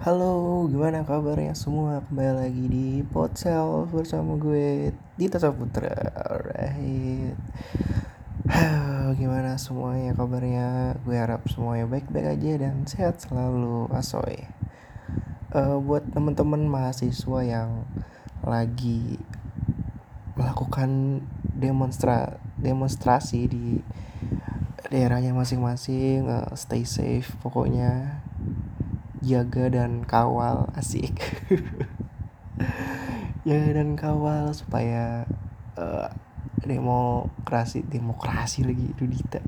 Halo, gimana kabarnya semua? Kembali lagi di Podsel bersama gue Dita Saputra. Alright. Gimana semuanya kabarnya? Gue harap semuanya baik-baik aja dan sehat selalu. Asoy. Uh, buat teman-teman mahasiswa yang lagi melakukan demonstra demonstrasi di daerahnya masing-masing, uh, stay safe pokoknya jaga dan kawal asik. Jaga dan kawal supaya uh, demokrasi demokrasi lagi Dudita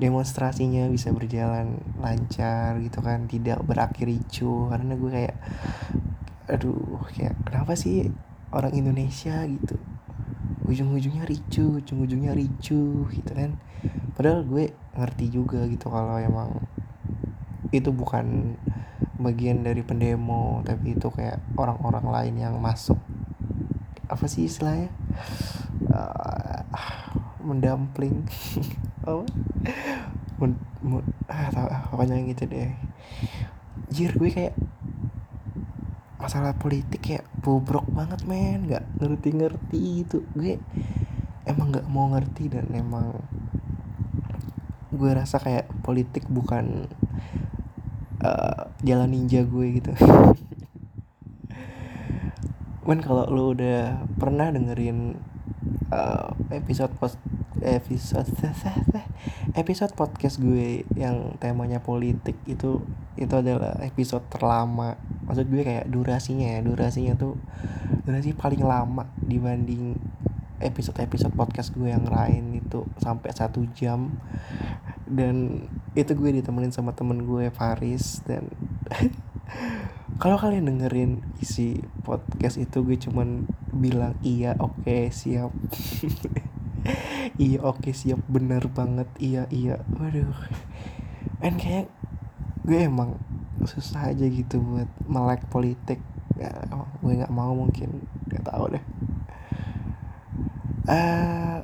demonstrasinya bisa berjalan lancar gitu kan tidak berakhir ricu. Karena gue kayak aduh kayak kenapa sih orang Indonesia gitu? Ujung-ujungnya ricu ujung-ujungnya ricu gitu kan. Padahal gue ngerti juga gitu kalau emang itu bukan bagian dari pendemo tapi itu kayak orang-orang lain yang masuk. Apa sih istilahnya? Uh, mendampling oh men, ah, tau, ah, pokoknya gitu deh. Jir gue kayak masalah politik kayak bobrok banget men. Nggak ngerti-ngerti itu. Gue emang nggak mau ngerti dan emang gue rasa kayak politik bukan uh, jalan ninja gue gitu. Kan kalau lo udah pernah dengerin uh, episode post episode episode podcast gue yang temanya politik itu itu adalah episode terlama. Maksud gue kayak durasinya ya durasinya tuh durasi paling lama dibanding episode-episode podcast gue yang lain itu sampai satu jam dan itu gue ditemenin sama temen gue Faris dan kalau kalian dengerin isi podcast itu gue cuman bilang iya oke okay, siap. Iya oke okay, siap bener banget. Iya iya. Waduh. And kayak gue emang susah aja gitu buat melek politik. Ya, gue nggak mau mungkin. Nggak tahu deh. Uh,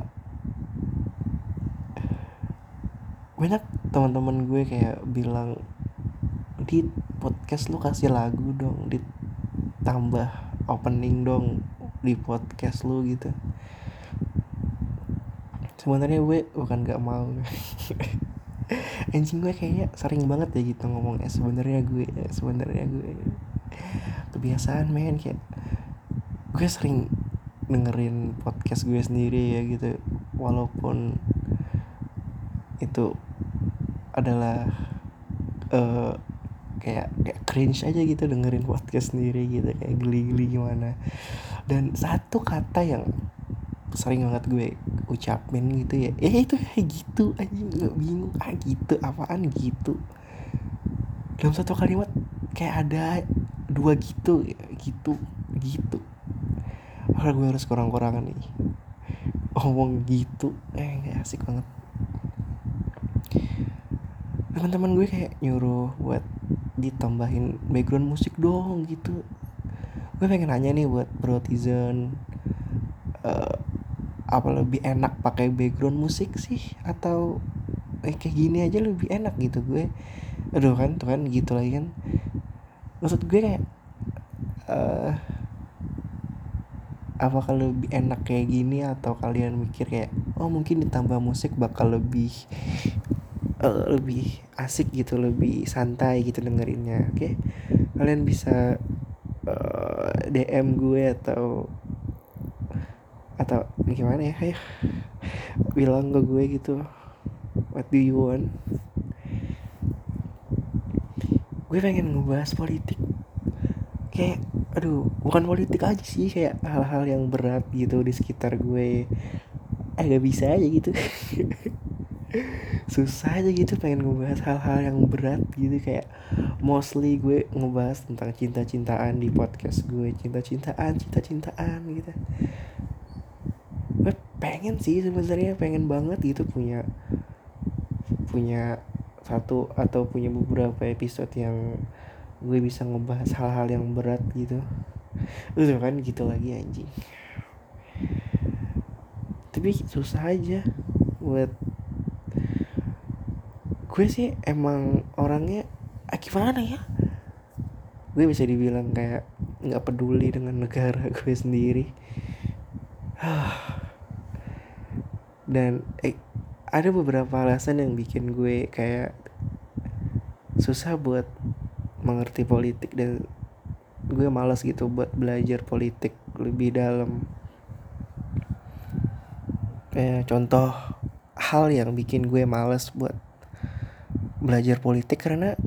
banyak teman-teman gue kayak bilang di podcast lu kasih lagu dong ditambah opening dong di podcast lu gitu. Sebenarnya gue bukan gak mau. Anjing gue kayaknya sering banget ya gitu ngomongnya sebenarnya gue sebenarnya gue. Kebiasaan men kayak gue sering dengerin podcast gue sendiri ya gitu. Walaupun itu adalah uh, kayak kayak cringe aja gitu dengerin podcast sendiri gitu kayak geli-geli gimana. Dan satu kata yang sering banget gue ucapin gitu ya ya itu kayak gitu aja nggak bingung ah gitu apaan gitu. Dalam satu kalimat kayak ada dua gitu gitu gitu. Karena gue harus kurang-kurangan nih. Ngomong gitu eh gak asik banget teman-teman gue kayak nyuruh buat ditambahin background musik dong gitu. Gue pengen nanya nih buat brotizen uh, apa lebih enak pakai background musik sih? Atau eh, kayak gini aja lebih enak gitu gue. Aduh kan tuh kan gitu lagi kan. Maksud gue kayak uh, apakah lebih enak kayak gini? Atau kalian mikir kayak oh mungkin ditambah musik bakal lebih uh, lebih asik gitu lebih santai gitu dengerinnya oke? Okay? kalian bisa uh, eh, DM gue atau atau gimana ya ayo? Bilang ke gue gitu. What do you want? Gue pengen ngebahas politik. Kayak aduh bukan politik aja sih kayak hal-hal yang berat gitu di sekitar gue. Agak bisa aja gitu susah aja gitu pengen ngebahas hal-hal yang berat gitu kayak mostly gue ngebahas tentang cinta-cintaan di podcast gue. Cinta-cintaan cinta-cintaan gitu. Gue pengen sih sebenarnya pengen banget gitu punya punya satu atau punya beberapa episode yang gue bisa ngebahas hal-hal yang berat gitu. Terus kan gitu lagi anjing. Tapi susah aja Buat gue sih emang orangnya ah, gimana ya? Gue bisa dibilang kayak nggak peduli dengan negara gue sendiri. Dan eh, ada beberapa alasan yang bikin gue kayak susah buat mengerti politik dan gue malas gitu buat belajar politik lebih dalam. Kayak contoh hal yang bikin gue males buat belajar politik karena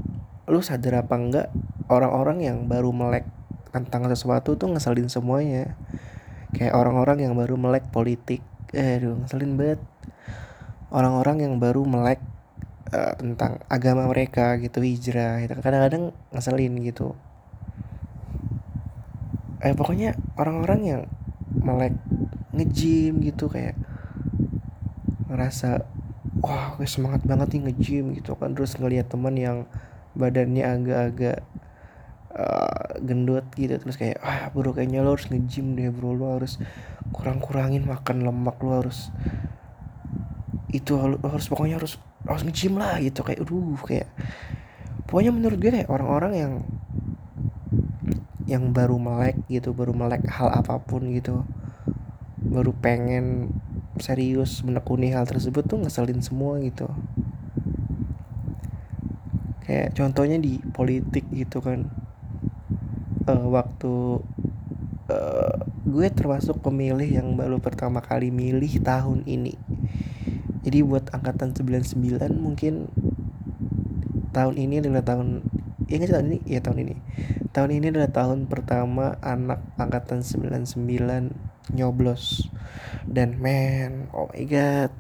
lu sadar apa enggak orang-orang yang baru melek tentang sesuatu tuh ngeselin semuanya. Kayak orang-orang yang baru melek politik eh aduh ngeselin banget. Orang-orang yang baru melek uh, tentang agama mereka gitu hijrah itu kadang-kadang ngeselin gitu. Eh pokoknya orang-orang yang melek ngejim gitu kayak ngerasa wah gue semangat banget nih ngejim gitu kan. Terus ngeliat teman yang badannya agak-agak uh, gendut gitu. Terus kayak ah bro kayaknya lo harus ngejim deh bro. Lo harus kurang-kurangin makan lemak. Lo harus itu lo harus pokoknya harus harus ngejim lah gitu. Kayak aduh kayak pokoknya menurut gue kayak orang-orang yang yang baru melek gitu baru melek hal apa pun gitu baru pengen serius menekuni hal tersebut tuh ngeselin semua gitu. Kayak contohnya di politik gitu kan. Uh, waktu uh, gue termasuk pemilih yang baru pertama kali milih tahun ini. Jadi buat angkatan 99 mungkin tahun ini adalah tahun ya tahun ini? Ya tahun ini. Tahun ini adalah tahun pertama anak angkatan 99 nyoblos. Dan men oh my god.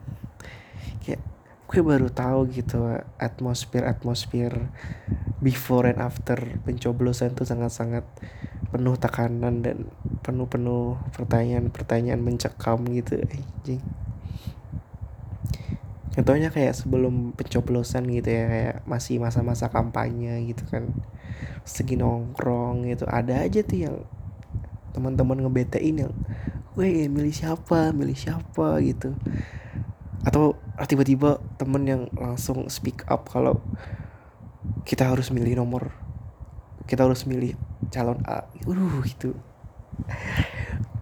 Kayak gue baru tahu gitu atmosfer atmosfer before and after pencoblosan tuh sangat-sangat penuh tekanan dan penuh-penuh pertanyaan-pertanyaan mencekam gitu anjing. Contohnya kayak sebelum pencoblosan gitu ya kayak masih masa-masa kampanye gitu kan. Segi nongkrong gitu ada aja tuh yang teman-teman ngebetain yang weh milih siapa milih siapa gitu. Atau tiba-tiba temen yang langsung speak up kalau kita harus milih nomor kita harus milih calon A uh gitu.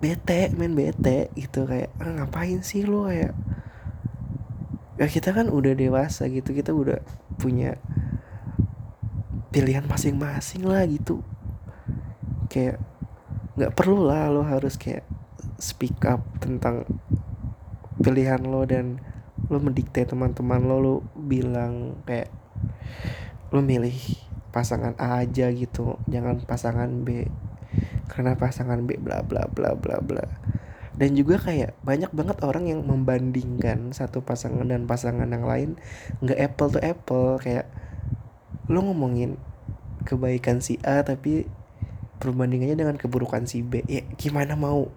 Bete main bete gitu kayak ah, ngapain sih lo kayak ya kita kan udah dewasa gitu kita udah punya pilihan masing-masing lah gitu. Kayak nggak perlu lah lo harus kayak speak up tentang pilihan lo dan lo mendikte teman-teman lo lo bilang kayak lo milih pasangan A aja gitu jangan pasangan B. Karena pasangan B bla bla bla bla bla. Dan juga kayak banyak banget orang yang membandingkan satu pasangan dan pasangan yang lain nggak apple to apple. Kayak lo ngomongin kebaikan si A tapi perbandingannya dengan keburukan si B ya gimana mau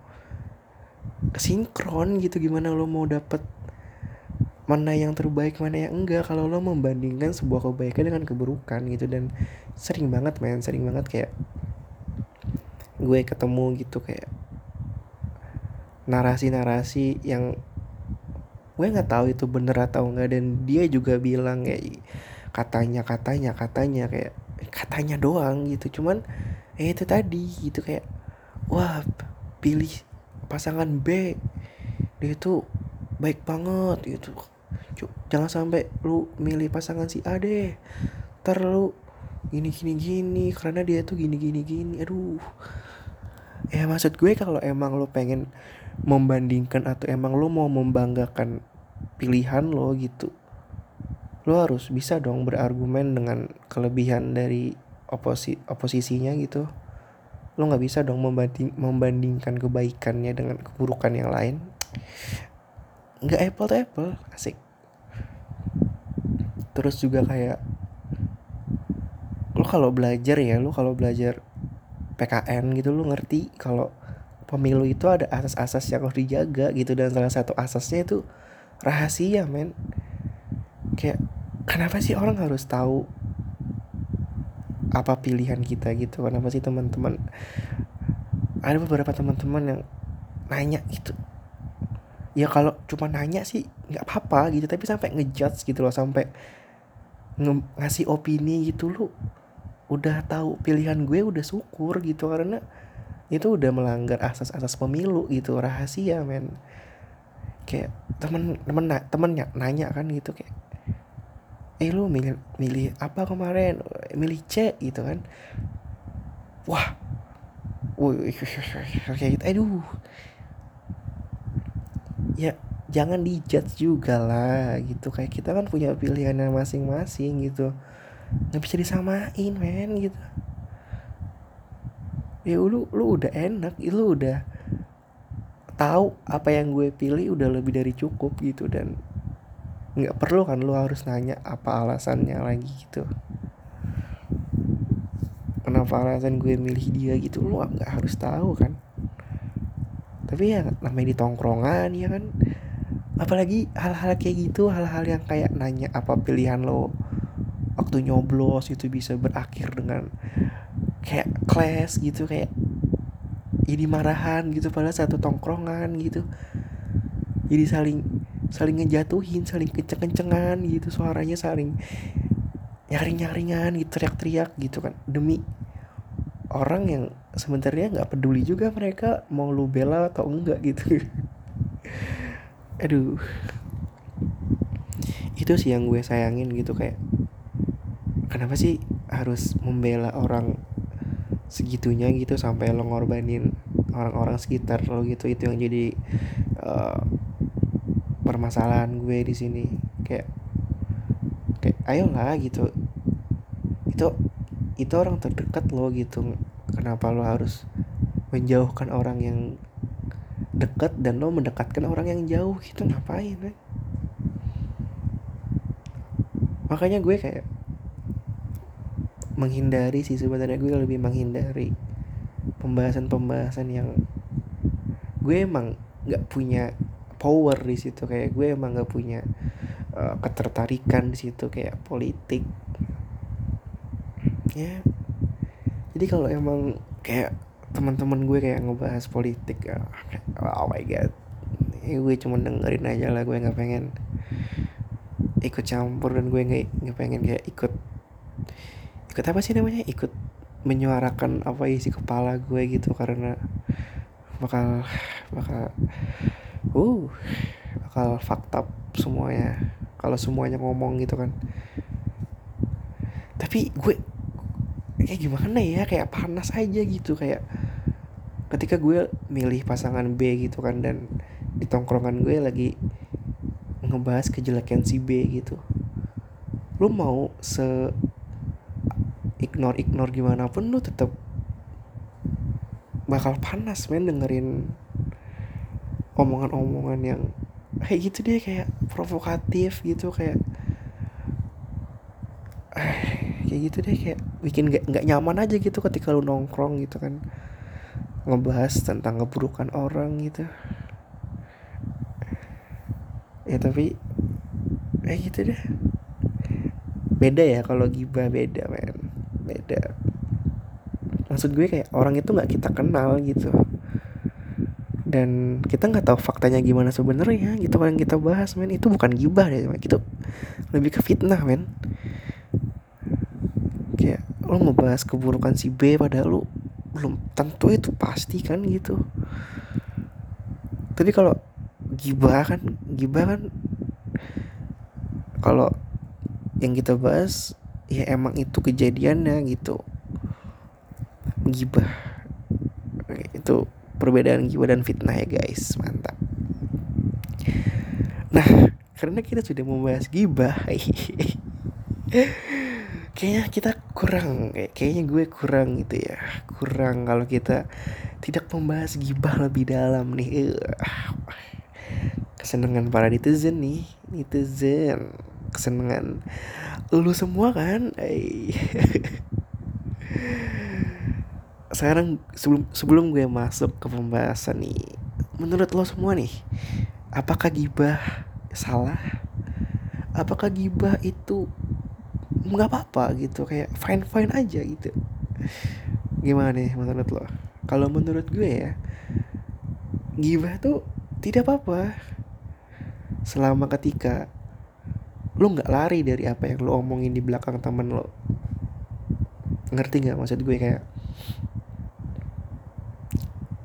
sinkron gitu gimana lo mau dapet mana yang terbaik mana yang enggak. Kalau lo membandingkan sebuah kebaikan dengan keburukan gitu dan sering banget men sering banget kayak gue ketemu gitu kayak narasi-narasi yang gue nggak tahu itu bener atau enggak dan dia juga bilang kayak katanya katanya katanya kayak katanya doang gitu. Cuman eh itu tadi gitu kayak wah pilih pasangan B. Dia itu baik banget gitu. Jangan sampai lu milih pasangan si A deh. Ntar lu gini gini gini karena dia tuh gini gini gini aduh. Ya maksud gue kalau emang lu pengen membandingkan atau emang lu mau membanggakan pilihan lo gitu lo harus bisa dong berargumen dengan kelebihan dari oposi oposisinya gitu lo nggak bisa dong membanding membandingkan kebaikannya dengan keburukan yang lain. Nggak apple to apple asik. Terus juga kayak lo kalau belajar ya lo kalau belajar PKN gitu lo ngerti kalau pemilu itu ada asas-asas yang harus dijaga gitu. Dan salah satu asasnya itu rahasia men. Kayak kenapa sih orang harus tahu apa pilihan kita gitu. Kenapa sih teman-teman? Ada beberapa teman-teman yang nanya itu ya kalau cuma nanya sih nggak apa-apa gitu tapi sampai ngejudge gitu loh sampai nge ngasih opini gitu lu udah tahu pilihan gue udah syukur gitu. Karena itu udah melanggar asas-asas pemilu gitu rahasia men. Kayak temen temen temennya nanya kan gitu kayak eh lu milih milih apa kemarin? Milih C gitu kan. Wah. Wih kayak gitu. Aduh. Ya jangan dijudge juga lah gitu. Kayak kita kan punya pilihan masing-masing gitu. Nggak bisa disamain men gitu. Ya lu lu udah enak lu udah tahu apa yang gue pilih udah lebih dari cukup gitu. Dan nggak perlu kan lu harus nanya apa alasannya lagi gitu. Kenapa alasan gue milih dia gitu lu nggak harus tahu kan. Tapi ya namanya di tongkrongan ya kan. Apalagi hal-hal kayak gitu hal-hal yang kayak nanya apa pilihan lo waktu nyoblos itu bisa berakhir dengan kayak clash gitu kayak ini marahan gitu pada satu tongkrongan gitu. Jadi saling saling ngejatuhin saling kenceng-kencengan gitu suaranya saling nyaring-nyaringan gitu teriak-teriak gitu kan. Demi orang yang sebenarnya nggak peduli juga mereka mau lu bela atau enggak gitu. Aduh. Itu sih yang gue sayangin gitu kayak kenapa sih harus membela orang segitunya gitu sampai lo ngorbanin orang-orang sekitar lo gitu? Itu yang jadi uh, permasalahan gue di sini. Kayak kayak ayolah gitu. Itu itu orang terdekat lo gitu. Kenapa lo harus menjauhkan orang yang dekat dan lo mendekatkan orang yang jauh itu ngapain ya? makanya gue kayak menghindari sih sebenarnya. Gue lebih menghindari pembahasan-pembahasan yang gue emang nggak punya power di situ. Kayak gue emang nggak punya uh, ketertarikan di situ kayak politik. Ya. Jadi kalau emang kayak teman-teman gue kayak ngebahas politik ya oh my god. Ya, gue cuma dengerin aja lah gue nggak pengen ikut campur dan gue nggak nggak pengen kayak ikut ikut apa sih namanya? Ikut menyuarakan apa isi kepala gue gitu karena bakal bakal uh bakal fakta semuanya. Kalau semuanya ngomong gitu kan. Tapi gue kayak gimana ya kayak panas aja gitu kayak ketika gue milih pasangan B gitu kan dan di tongkrongan gue lagi ngebahas kejelekan si B gitu. Lu mau se ignore ignore gimana pun lu tetap bakal panas men dengerin omongan-omongan yang kayak gitu deh kayak provokatif gitu kayak kayak gitu deh kayak bikin gak, gak nyaman aja gitu ketika lu nongkrong gitu kan. Ngebahas tentang keburukan orang gitu. Ya tapi kayak gitu deh. Beda ya kalau gibah beda men. Beda. Maksud gue kayak orang itu nggak kita kenal gitu dan kita nggak tahu faktanya gimana sebenarnya gitu kan kita bahas men. Itu bukan gibah deh gitu lebih ke fitnah men. Kayak lo ngebahas keburukan si B padahal lo belum tentu itu pasti kan gitu. Tapi kalau gibah kan gibah kan kalau yang kita bahas ya emang itu kejadiannya gitu. Gibah. Itu perbedaan gibah dan fitnah ya guys. Mantap. Nah karena kita sudah membahas gibah kayaknya kita kurang kayaknya gue kurang gitu ya. Kurang kalau kita tidak membahas gibah lebih dalam nih. Kesenangan para netizen nih netizen. Kesenangan lu semua kan sekarang sebelum sebelum gue masuk ke pembahasan nih menurut lo semua nih apakah gibah salah? Apakah gibah itu nggak apa-apa gitu kayak fine fine aja gitu? Gimana nih menurut lo? Kalau menurut gue ya gibah tuh tidak apa-apa. Selama ketika lo nggak lari dari apa yang lo omongin di belakang temen lo. Ngerti nggak maksud gue? Kayak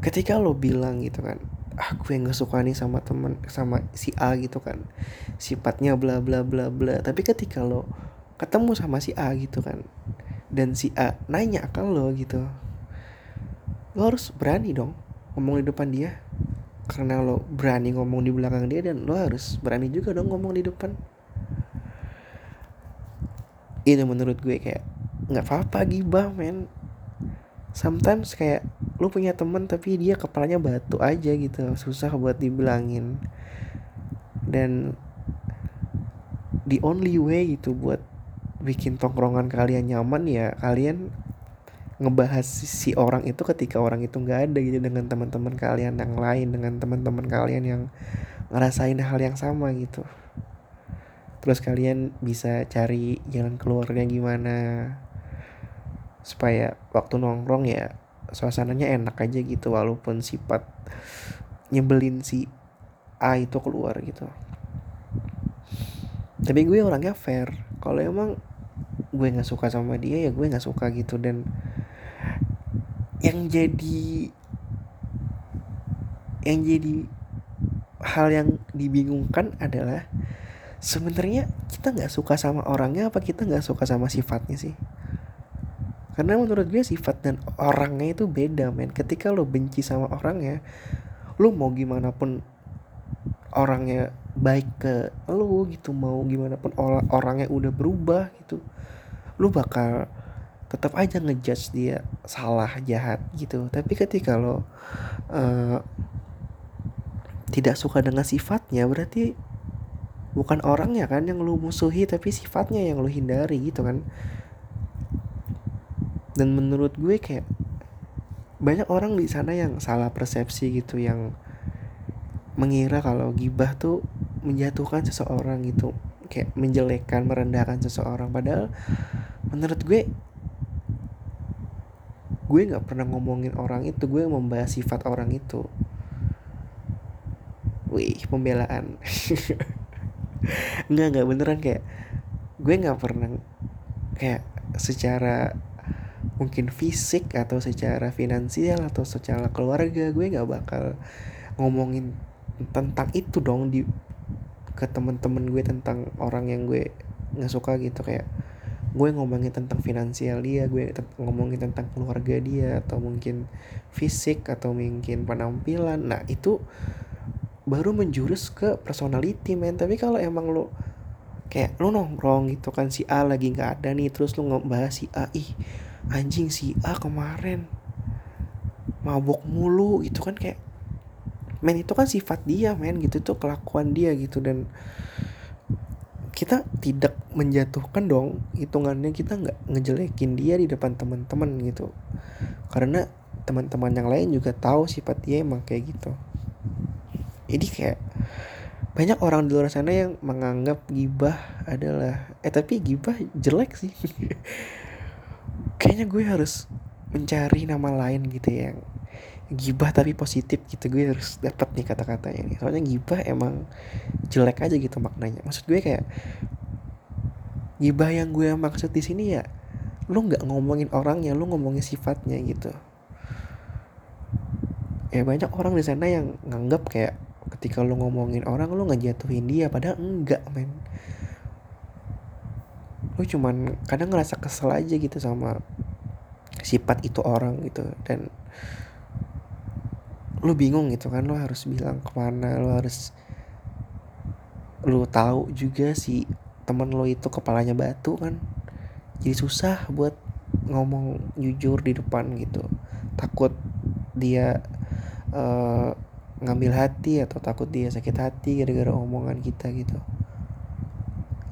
ketika lo bilang gitu kan ah gue nggak suka nih sama temen sama si A gitu kan. Sifatnya bla bla bla bla. Tapi ketika lo ketemu sama si A gitu kan dan si A nanya ke lo gitu lo harus berani dong ngomong di depan dia. Karena lo berani ngomong di belakang dia dan lo harus berani juga dong ngomong di depan. Ini menurut gue kayak nggak apa-apa gibah men. Sometimes kayak lu punya temen tapi dia kepalanya batu aja gitu susah buat dibilangin. Dan the only way gitu buat bikin tongkrongan kalian nyaman ya kalian ngebahas si orang itu ketika orang itu nggak ada gitu dengan teman-teman kalian yang lain dengan teman-teman kalian yang ngerasain hal yang sama gitu. Terus kalian bisa cari jalan keluarnya gimana supaya waktu nongkrong ya suasananya enak aja gitu walaupun sifat nyebelin si A itu keluar gitu. Tapi gue orangnya fair. Kalau emang gue nggak suka sama dia ya gue nggak suka gitu. Dan yang jadi yang jadi hal yang dibingungkan adalah sebenarnya kita nggak suka sama orangnya apa kita nggak suka sama sifatnya sih karena menurut gue sifat dan orangnya itu beda men. Ketika lo benci sama orangnya lo mau gimana pun orangnya baik ke lo gitu mau gimana pun orangnya udah berubah gitu lo bakal tetap aja ngejudge dia salah jahat gitu. Tapi ketika lo uh, tidak suka dengan sifatnya berarti bukan orangnya kan yang lo musuhi tapi sifatnya yang lo hindari gitu kan dan menurut gue kayak banyak orang di sana yang salah persepsi gitu yang mengira kalau gibah tuh menjatuhkan seseorang gitu kayak menjelekkan merendahkan seseorang. Padahal menurut gue gue nggak pernah ngomongin orang itu gue membahas sifat orang itu. Wih pembelaan. Nggak nggak beneran kayak gue nggak pernah kayak secara mungkin fisik atau secara finansial atau secara keluarga gue nggak bakal ngomongin tentang itu dong di ke temen-temen gue tentang orang yang gue nggak suka gitu. Kayak gue ngomongin tentang finansial dia gue ngomongin tentang keluarga dia atau mungkin fisik atau mungkin penampilan. Nah itu baru menjurus ke personality men. Tapi kalau emang lo kayak lo nongkrong gitu kan si A lagi nggak ada nih terus lo ngebahas si A ih anjing si A kemarin mabok mulu gitu kan kayak men itu kan sifat dia men gitu tuh kelakuan dia gitu. Dan kita tidak menjatuhkan dong hitungannya kita nggak ngejelekin dia di depan teman-teman gitu. Karena teman-teman yang lain juga tahu sifat dia emang kayak gitu. Jadi kayak banyak orang di luar sana yang menganggap gibah adalah eh tapi gibah jelek sih kayaknya gue harus mencari nama lain gitu yang gibah tapi positif gitu. Gue harus dapat nih kata-katanya nih soalnya gibah emang jelek aja gitu maknanya. Maksud gue kayak gibah yang gue maksud di sini ya lu nggak ngomongin orangnya lu ngomongin sifatnya gitu. Ya banyak orang di sana yang nganggap kayak ketika lu ngomongin orang lu ngejatuhin dia padahal enggak men lu cuman kadang ngerasa kesel aja gitu sama sifat itu orang gitu. Dan lu bingung gitu kan lu harus bilang ke mana lu harus lu tahu juga si temen lu itu kepalanya batu kan. Jadi susah buat ngomong jujur di depan gitu. Takut dia uh, ngambil hati atau takut dia sakit hati gara-gara omongan kita gitu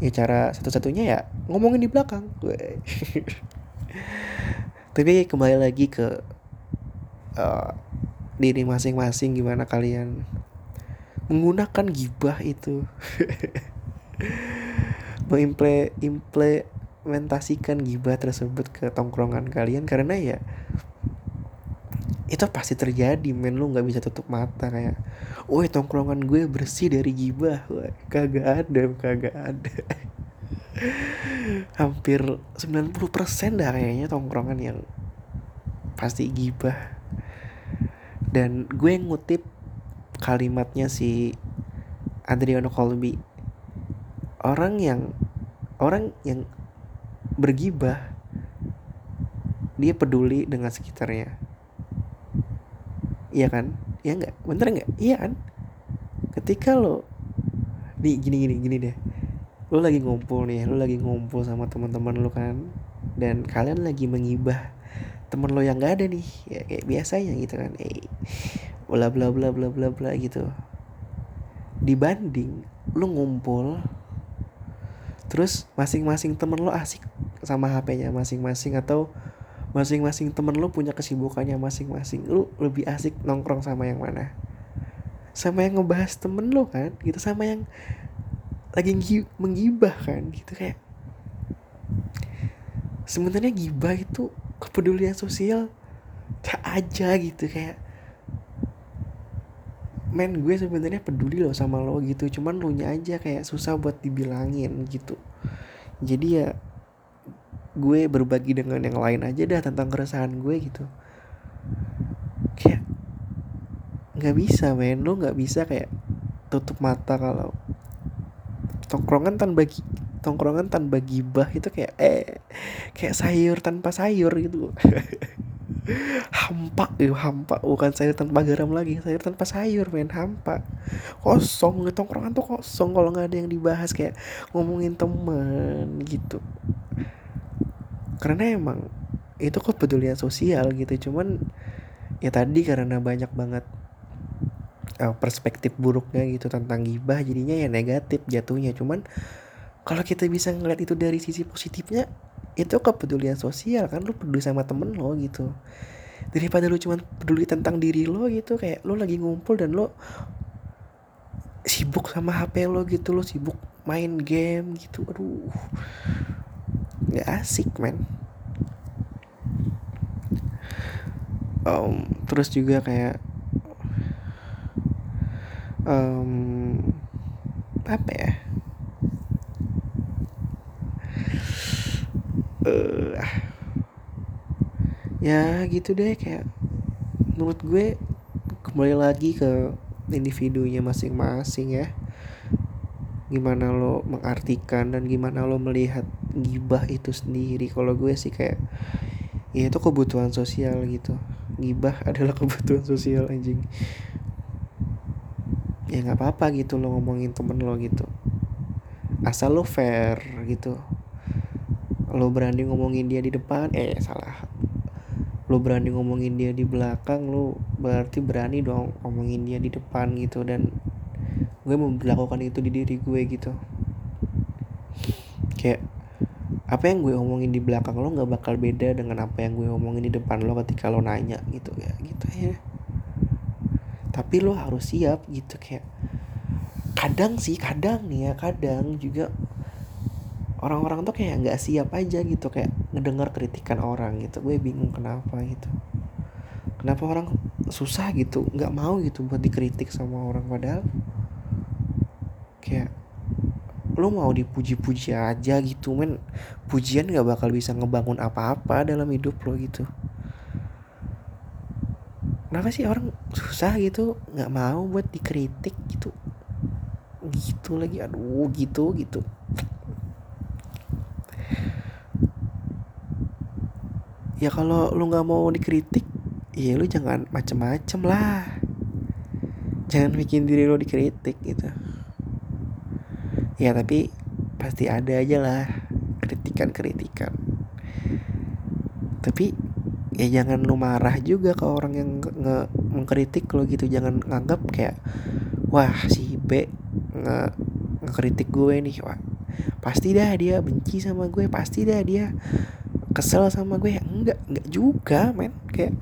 ya cara satu-satunya ya ngomongin di belakang. Tapi kembali lagi ke uh, diri masing-masing gimana kalian menggunakan gibah itu. Mengimplementasikan gibah tersebut ke tongkrongan kalian karena ya itu pasti terjadi men. Lu nggak bisa tutup mata kayak woi tongkrongan gue bersih dari gibah. Wah, kagak ada kagak ada. Hampir 90% dah kayaknya tongkrongan yang pasti gibah. Dan gue ngutip kalimatnya si Adriano Colby. Orang yang orang yang bergibah dia peduli dengan sekitarnya iya kan? Iya nggak? Bener nggak? Iya kan? Ketika lo nih gini gini gini deh. Lo lagi ngumpul nih lo lagi ngumpul sama teman-teman lo kan dan kalian lagi mengibah temen lo yang nggak ada nih ya kayak biasanya gitu kan. Eh bla bla bla bla bla bla gitu. Dibanding lu ngumpul terus masing-masing temen lo asik sama HP-nya masing-masing atau masing-masing temen lo punya kesibukannya masing-masing. Lu lebih asik nongkrong sama yang mana? Sama yang ngebahas temen lo kan gitu. Sama yang lagi menggibah kan gitu. Kayak sebenarnya gibah itu kepedulian sosial aja gitu. Kayak men gue sebenarnya peduli loh sama lo gitu. Cuman lo nya aja kayak susah buat dibilangin gitu. Jadi ya gue berbagi dengan yang lain aja dah tentang keresahan gue gitu. Kayak nggak bisa men. Lo nggak bisa kayak tutup mata kalau tongkrongan tanpa tongkrongan tanpa gibah itu kayak eh kayak sayur tanpa sayur gitu. Hampa ya hampa. Bukan sayur tanpa garam lagi sayur tanpa sayur men. Hampa. Kosong tongkrongan tuh kosong kalau nggak ada yang dibahas kayak ngomongin temen gitu karena emang itu kepedulian sosial gitu. Cuman ya tadi karena banyak banget uh, perspektif buruknya gitu tentang gibah jadinya ya negatif jatuhnya. Cuman kalau kita bisa ngeliat itu dari sisi positifnya itu kepedulian sosial kan. Lu peduli sama temen lo gitu. Daripada lu cuma peduli tentang diri lo gitu kayak lu lagi ngumpul dan lo sibuk sama HP lo gitu lo sibuk main game gitu aduh nggak asik man um, terus juga kayak um, apa ya? Uh, ya gitu deh kayak menurut gue kembali lagi ke individunya masing-masing ya. Gimana lo mengartikan dan gimana lo melihat gibah itu sendiri. Kalau gue sih kayak ya itu kebutuhan sosial gitu. Gibah adalah kebutuhan sosial anjing. Ya nggak apa-apa gitu lo ngomongin temen lo gitu. Asal lo fair gitu. Lo berani ngomongin dia di depan eh salah. Lo berani ngomongin dia di belakang lo berarti berani dong ngomongin dia di depan gitu. Dan gue mau melakukan itu di diri gue gitu. Kayak apa yang gue omongin di belakang lo nggak bakal beda dengan apa yang gue omongin di depan lo ketika lo nanya gitu ya gitu ya. Tapi lo harus siap gitu kayak kadang sih kadang nih ya kadang juga orang-orang tuh kayak nggak siap aja gitu kayak ngedengar kritikan orang gitu. Gue bingung kenapa gitu. Kenapa orang susah gitu nggak mau gitu buat dikritik sama orang padahal kayak lo mau dipuji-puji aja gitu men. Pujian nggak bakal bisa ngebangun apa-apa dalam hidup lo gitu. Kenapa sih orang susah gitu nggak mau buat dikritik gitu? Gitu lagi aduh gitu gitu. Ya kalau lu nggak mau dikritik ya lu jangan macem-macem lah. Jangan bikin diri lu dikritik gitu ya tapi pasti ada aja lah kritikan-kritikan. Tapi ya jangan lu marah juga ke orang yang nge mengkritik lo gitu. Jangan nganggap kayak wah si B nge ngekritik gue nih. Wah pasti dah dia benci sama gue pasti dah dia kesel sama gue. Enggak enggak juga men. Kayak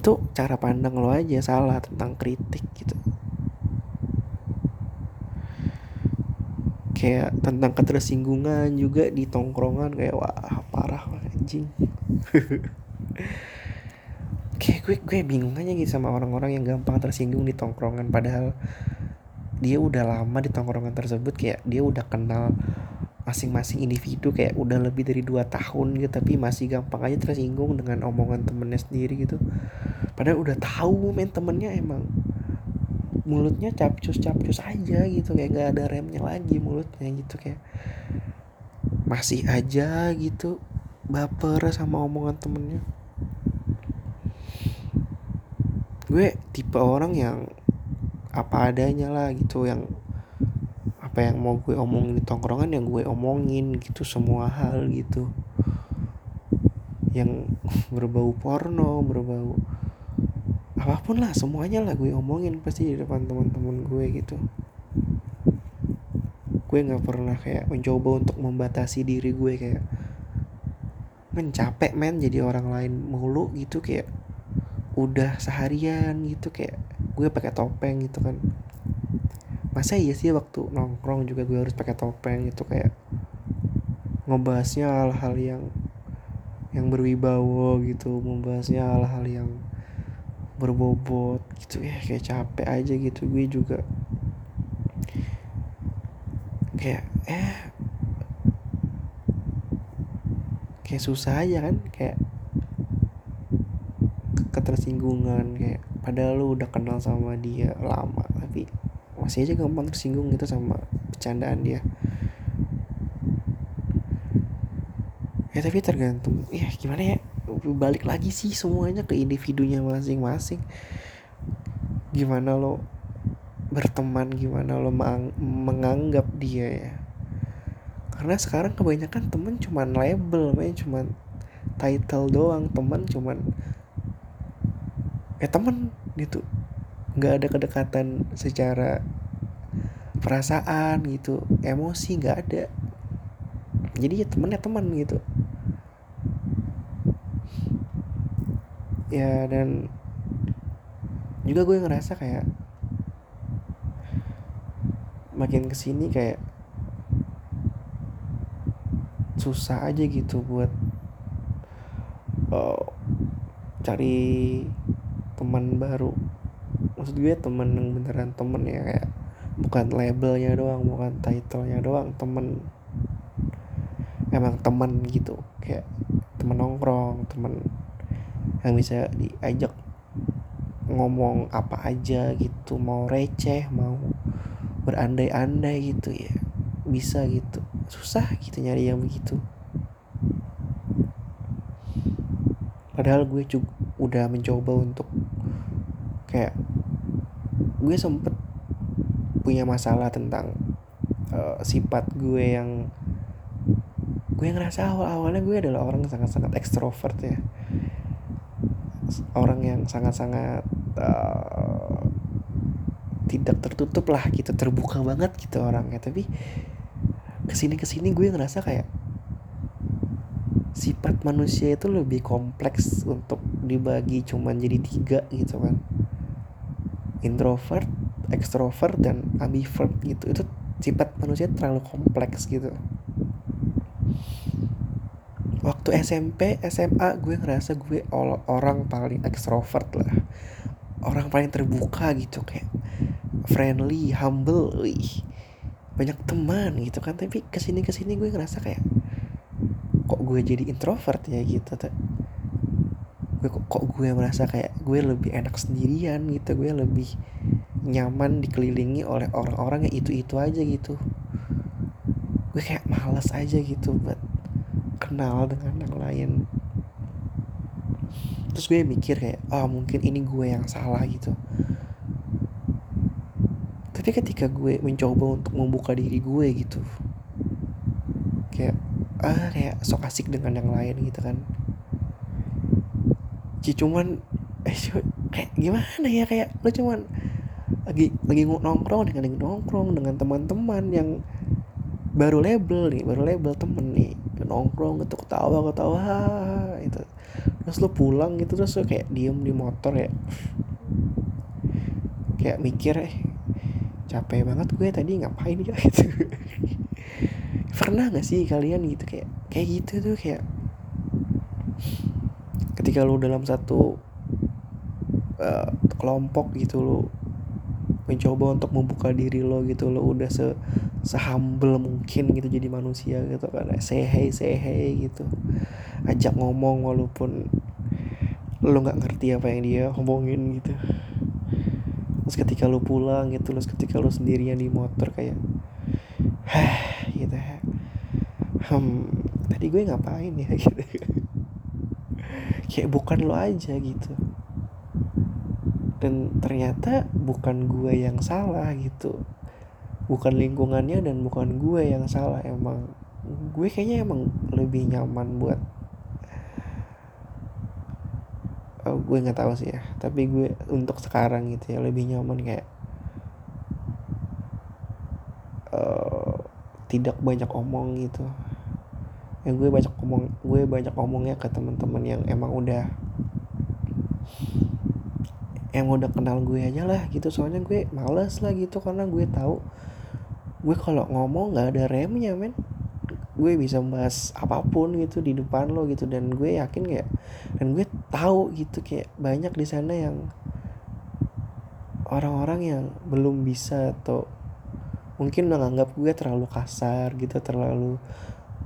itu cara pandang lo aja salah tentang kritik gitu kayak tentang ketersinggungan juga di tongkrongan kayak wah parah anjing. Kayak gue gue bingung aja gitu sama orang-orang yang gampang tersinggung di tongkrongan padahal dia udah lama di tongkrongan tersebut kayak dia udah kenal masing-masing individu kayak udah lebih dari dua tahun gitu tapi masih gampang aja tersinggung dengan omongan temennya sendiri gitu. Padahal udah tahu men temennya emang mulutnya capcus capcus aja gitu kayak gak ada remnya lagi mulutnya gitu kayak masih aja gitu baper sama omongan temennya. Gue tipe orang yang apa adanya lah gitu yang apa yang mau gue omongin di tongkrongan yang gue omongin gitu semua hal gitu. Yang berbau porno berbau apa pun lah semuanya lah gue omongin pasti di depan teman-teman gue gitu. Gue nggak pernah kayak mencoba untuk membatasi diri gue kayak men capek men jadi orang lain mulu gitu kayak udah seharian gitu kayak gue pakai topeng gitu kan. Masa iya sih waktu nongkrong juga gue harus pakai topeng gitu kayak ngebahasnya hal-hal yang yang berwibawa gitu membahasnya hal-hal yang berbobot gitu. Ya kayak capek aja gitu. Gue juga kayak eh kayak susah aja kan kayak ketersinggungan kayak padahal lu udah kenal sama dia lama tapi masih aja gampang tersinggung gitu sama bercandaan dia. Ya tapi tergantung ya gimana ya balik lagi sih semuanya ke individunya masing-masing. Gimana lo berteman gimana lo menganggap dia ya. Karena sekarang kebanyakan temen cuman label main cuman title doang teman cuman ya temen gitu. Nggak ada kedekatan secara perasaan gitu emosi nggak ada. Jadi ya temennya teman gitu ya dan juga gue ngerasa kayak makin ke sini kayak susah aja gitu buat uh, cari teman baru. Maksud gue temen yang beneran temen ya kayak bukan labelnya doang bukan titlenya doang temen. Emang temen gitu kayak temen nongkrong temen yang bisa diajak ngomong apa aja gitu mau receh mau berandai-andai gitu ya. Bisa gitu. Susah gitu nyari yang begitu. Padahal gue juga udah mencoba untuk kayak gue sempet punya masalah tentang uh, sifat gue yang gue ngerasa awal-awalnya gue adalah orang yang sangat-sangat ekstrovert ya orang yang sangat-sangat uh, tidak tertutup lah gitu terbuka banget gitu orangnya tapi ke sini ke sini gue ngerasa kayak sifat manusia itu lebih kompleks untuk dibagi cuman jadi tiga gitu kan introvert, extrovert dan ambivert gitu. Itu sifat manusia terlalu kompleks gitu. Waktu SMP, SMA gue ngerasa gue orang paling extrovert lah. Orang paling terbuka gitu kayak friendly, humble. Banyak teman gitu kan. Tapi ke sini ke sini gue ngerasa kayak kok gue jadi introvert ya gitu gue kok, kok gue merasa kayak gue lebih enak sendirian gitu gue lebih nyaman dikelilingi oleh orang-orang yang itu-itu aja gitu gue kayak males aja gitu buat kenal dengan yang lain. Terus gue mikir kayak oh, mungkin ini gue yang salah gitu. Tapi ketika gue mencoba untuk membuka diri gue gitu kayak ah kayak sok asik dengan yang lain gitu kan. Cuman eh kayak gimana ya kayak lo cuman lagi lagi nongkrong dengan nongkrong dengan teman-teman yang baru label nih baru label temen nih nongkrong gitu ketawa ketawa itu terus lo pulang gitu terus lo kayak diem di motor ya. Kayak mikir eh capek banget gue tadi ngapain ya? Gitu. Pernah gak sih kalian gitu kayak kayak gitu tuh kayak ketika lu dalam satu uh, kelompok gitu lu mencoba untuk membuka diri lo gitu lo udah se sehumble mungkin gitu jadi manusia gitu kan. Say hey gitu. Ajak ngomong walaupun lo nggak ngerti apa yang dia ngomongin gitu. Terus ketika lo pulang gitu terus ketika lo sendirian di motor kayak hah gitu hmm tadi gue ngapain ya? Gitu. Kayak bukan lo aja gitu. Dan ternyata bukan gue yang salah gitu bukan lingkungannya dan bukan gue yang salah emang gue kayaknya emang lebih nyaman buat oh, gue nggak tahu sih ya tapi gue untuk sekarang gitu ya lebih nyaman kayak uh, tidak banyak omong gitu. Yang gue banyak omong gue banyak omongnya ke teman-teman yang emang udah yang udah kenal gue aja lah gitu. Soalnya gue males lah gitu karena gue tahu gue kalau ngomong nggak ada remnya men. Gue bisa bahas apa pun gitu di depan lo gitu. Dan gue yakin kayak dan gue tahu gitu kayak banyak di sana yang orang-orang yang belum bisa atau mungkin menganggap gue terlalu kasar gitu terlalu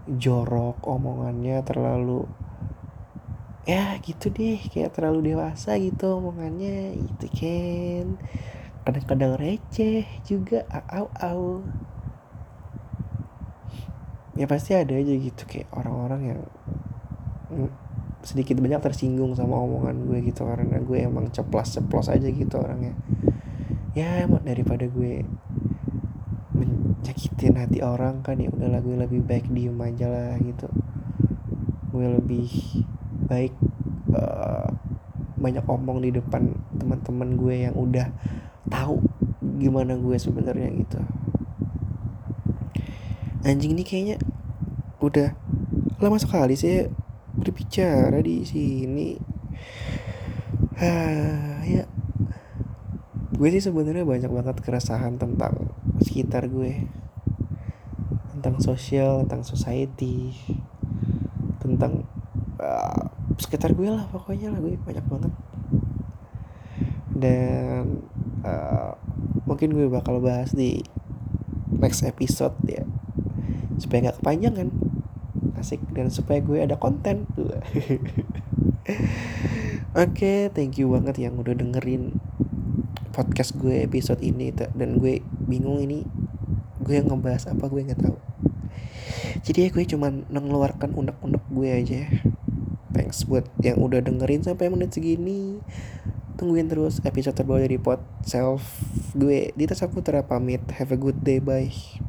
jorok omongannya terlalu ya gitu deh kayak terlalu dewasa gitu omongannya itu kan kadang-kadang receh juga au au ya pasti ada aja gitu kayak orang-orang yang sedikit banyak tersinggung sama omongan gue gitu karena gue emang ceplos ceplos aja gitu orangnya. Ya emang daripada gue menyakitin hati orang kan ya udahlah gue lebih baik diem aja lah gitu. Gue lebih baik uh, banyak omong di depan teman-teman gue yang udah tahu gimana gue sebenarnya gitu. Anjing ini kayaknya udah lama sekali sih berbicara di sini. Ah ya. Gue sih sebenarnya banyak banget keresahan tentang sekitar gue. Tentang sosial tentang society tentang uh, sekitar gue lah pokoknya lah gue banyak banget. Dan uh, mungkin gue bakal bahas di next episode ya. Supaya nggak kepanjangan. Asik. Dan supaya gue ada konten. Oke okay, thank you banget yang udah dengerin podcast gue episode ini. Dan gue bingung ini gue ngebahas apa gue nggak tahu. Jadi ya gue cuman mengeluarkan unek-unek gue aja. Thanks buat yang udah dengerin sampai menit segini tungguin terus episode terbaru dari pot self gue. Dita Saputra pamit have a good day. Bye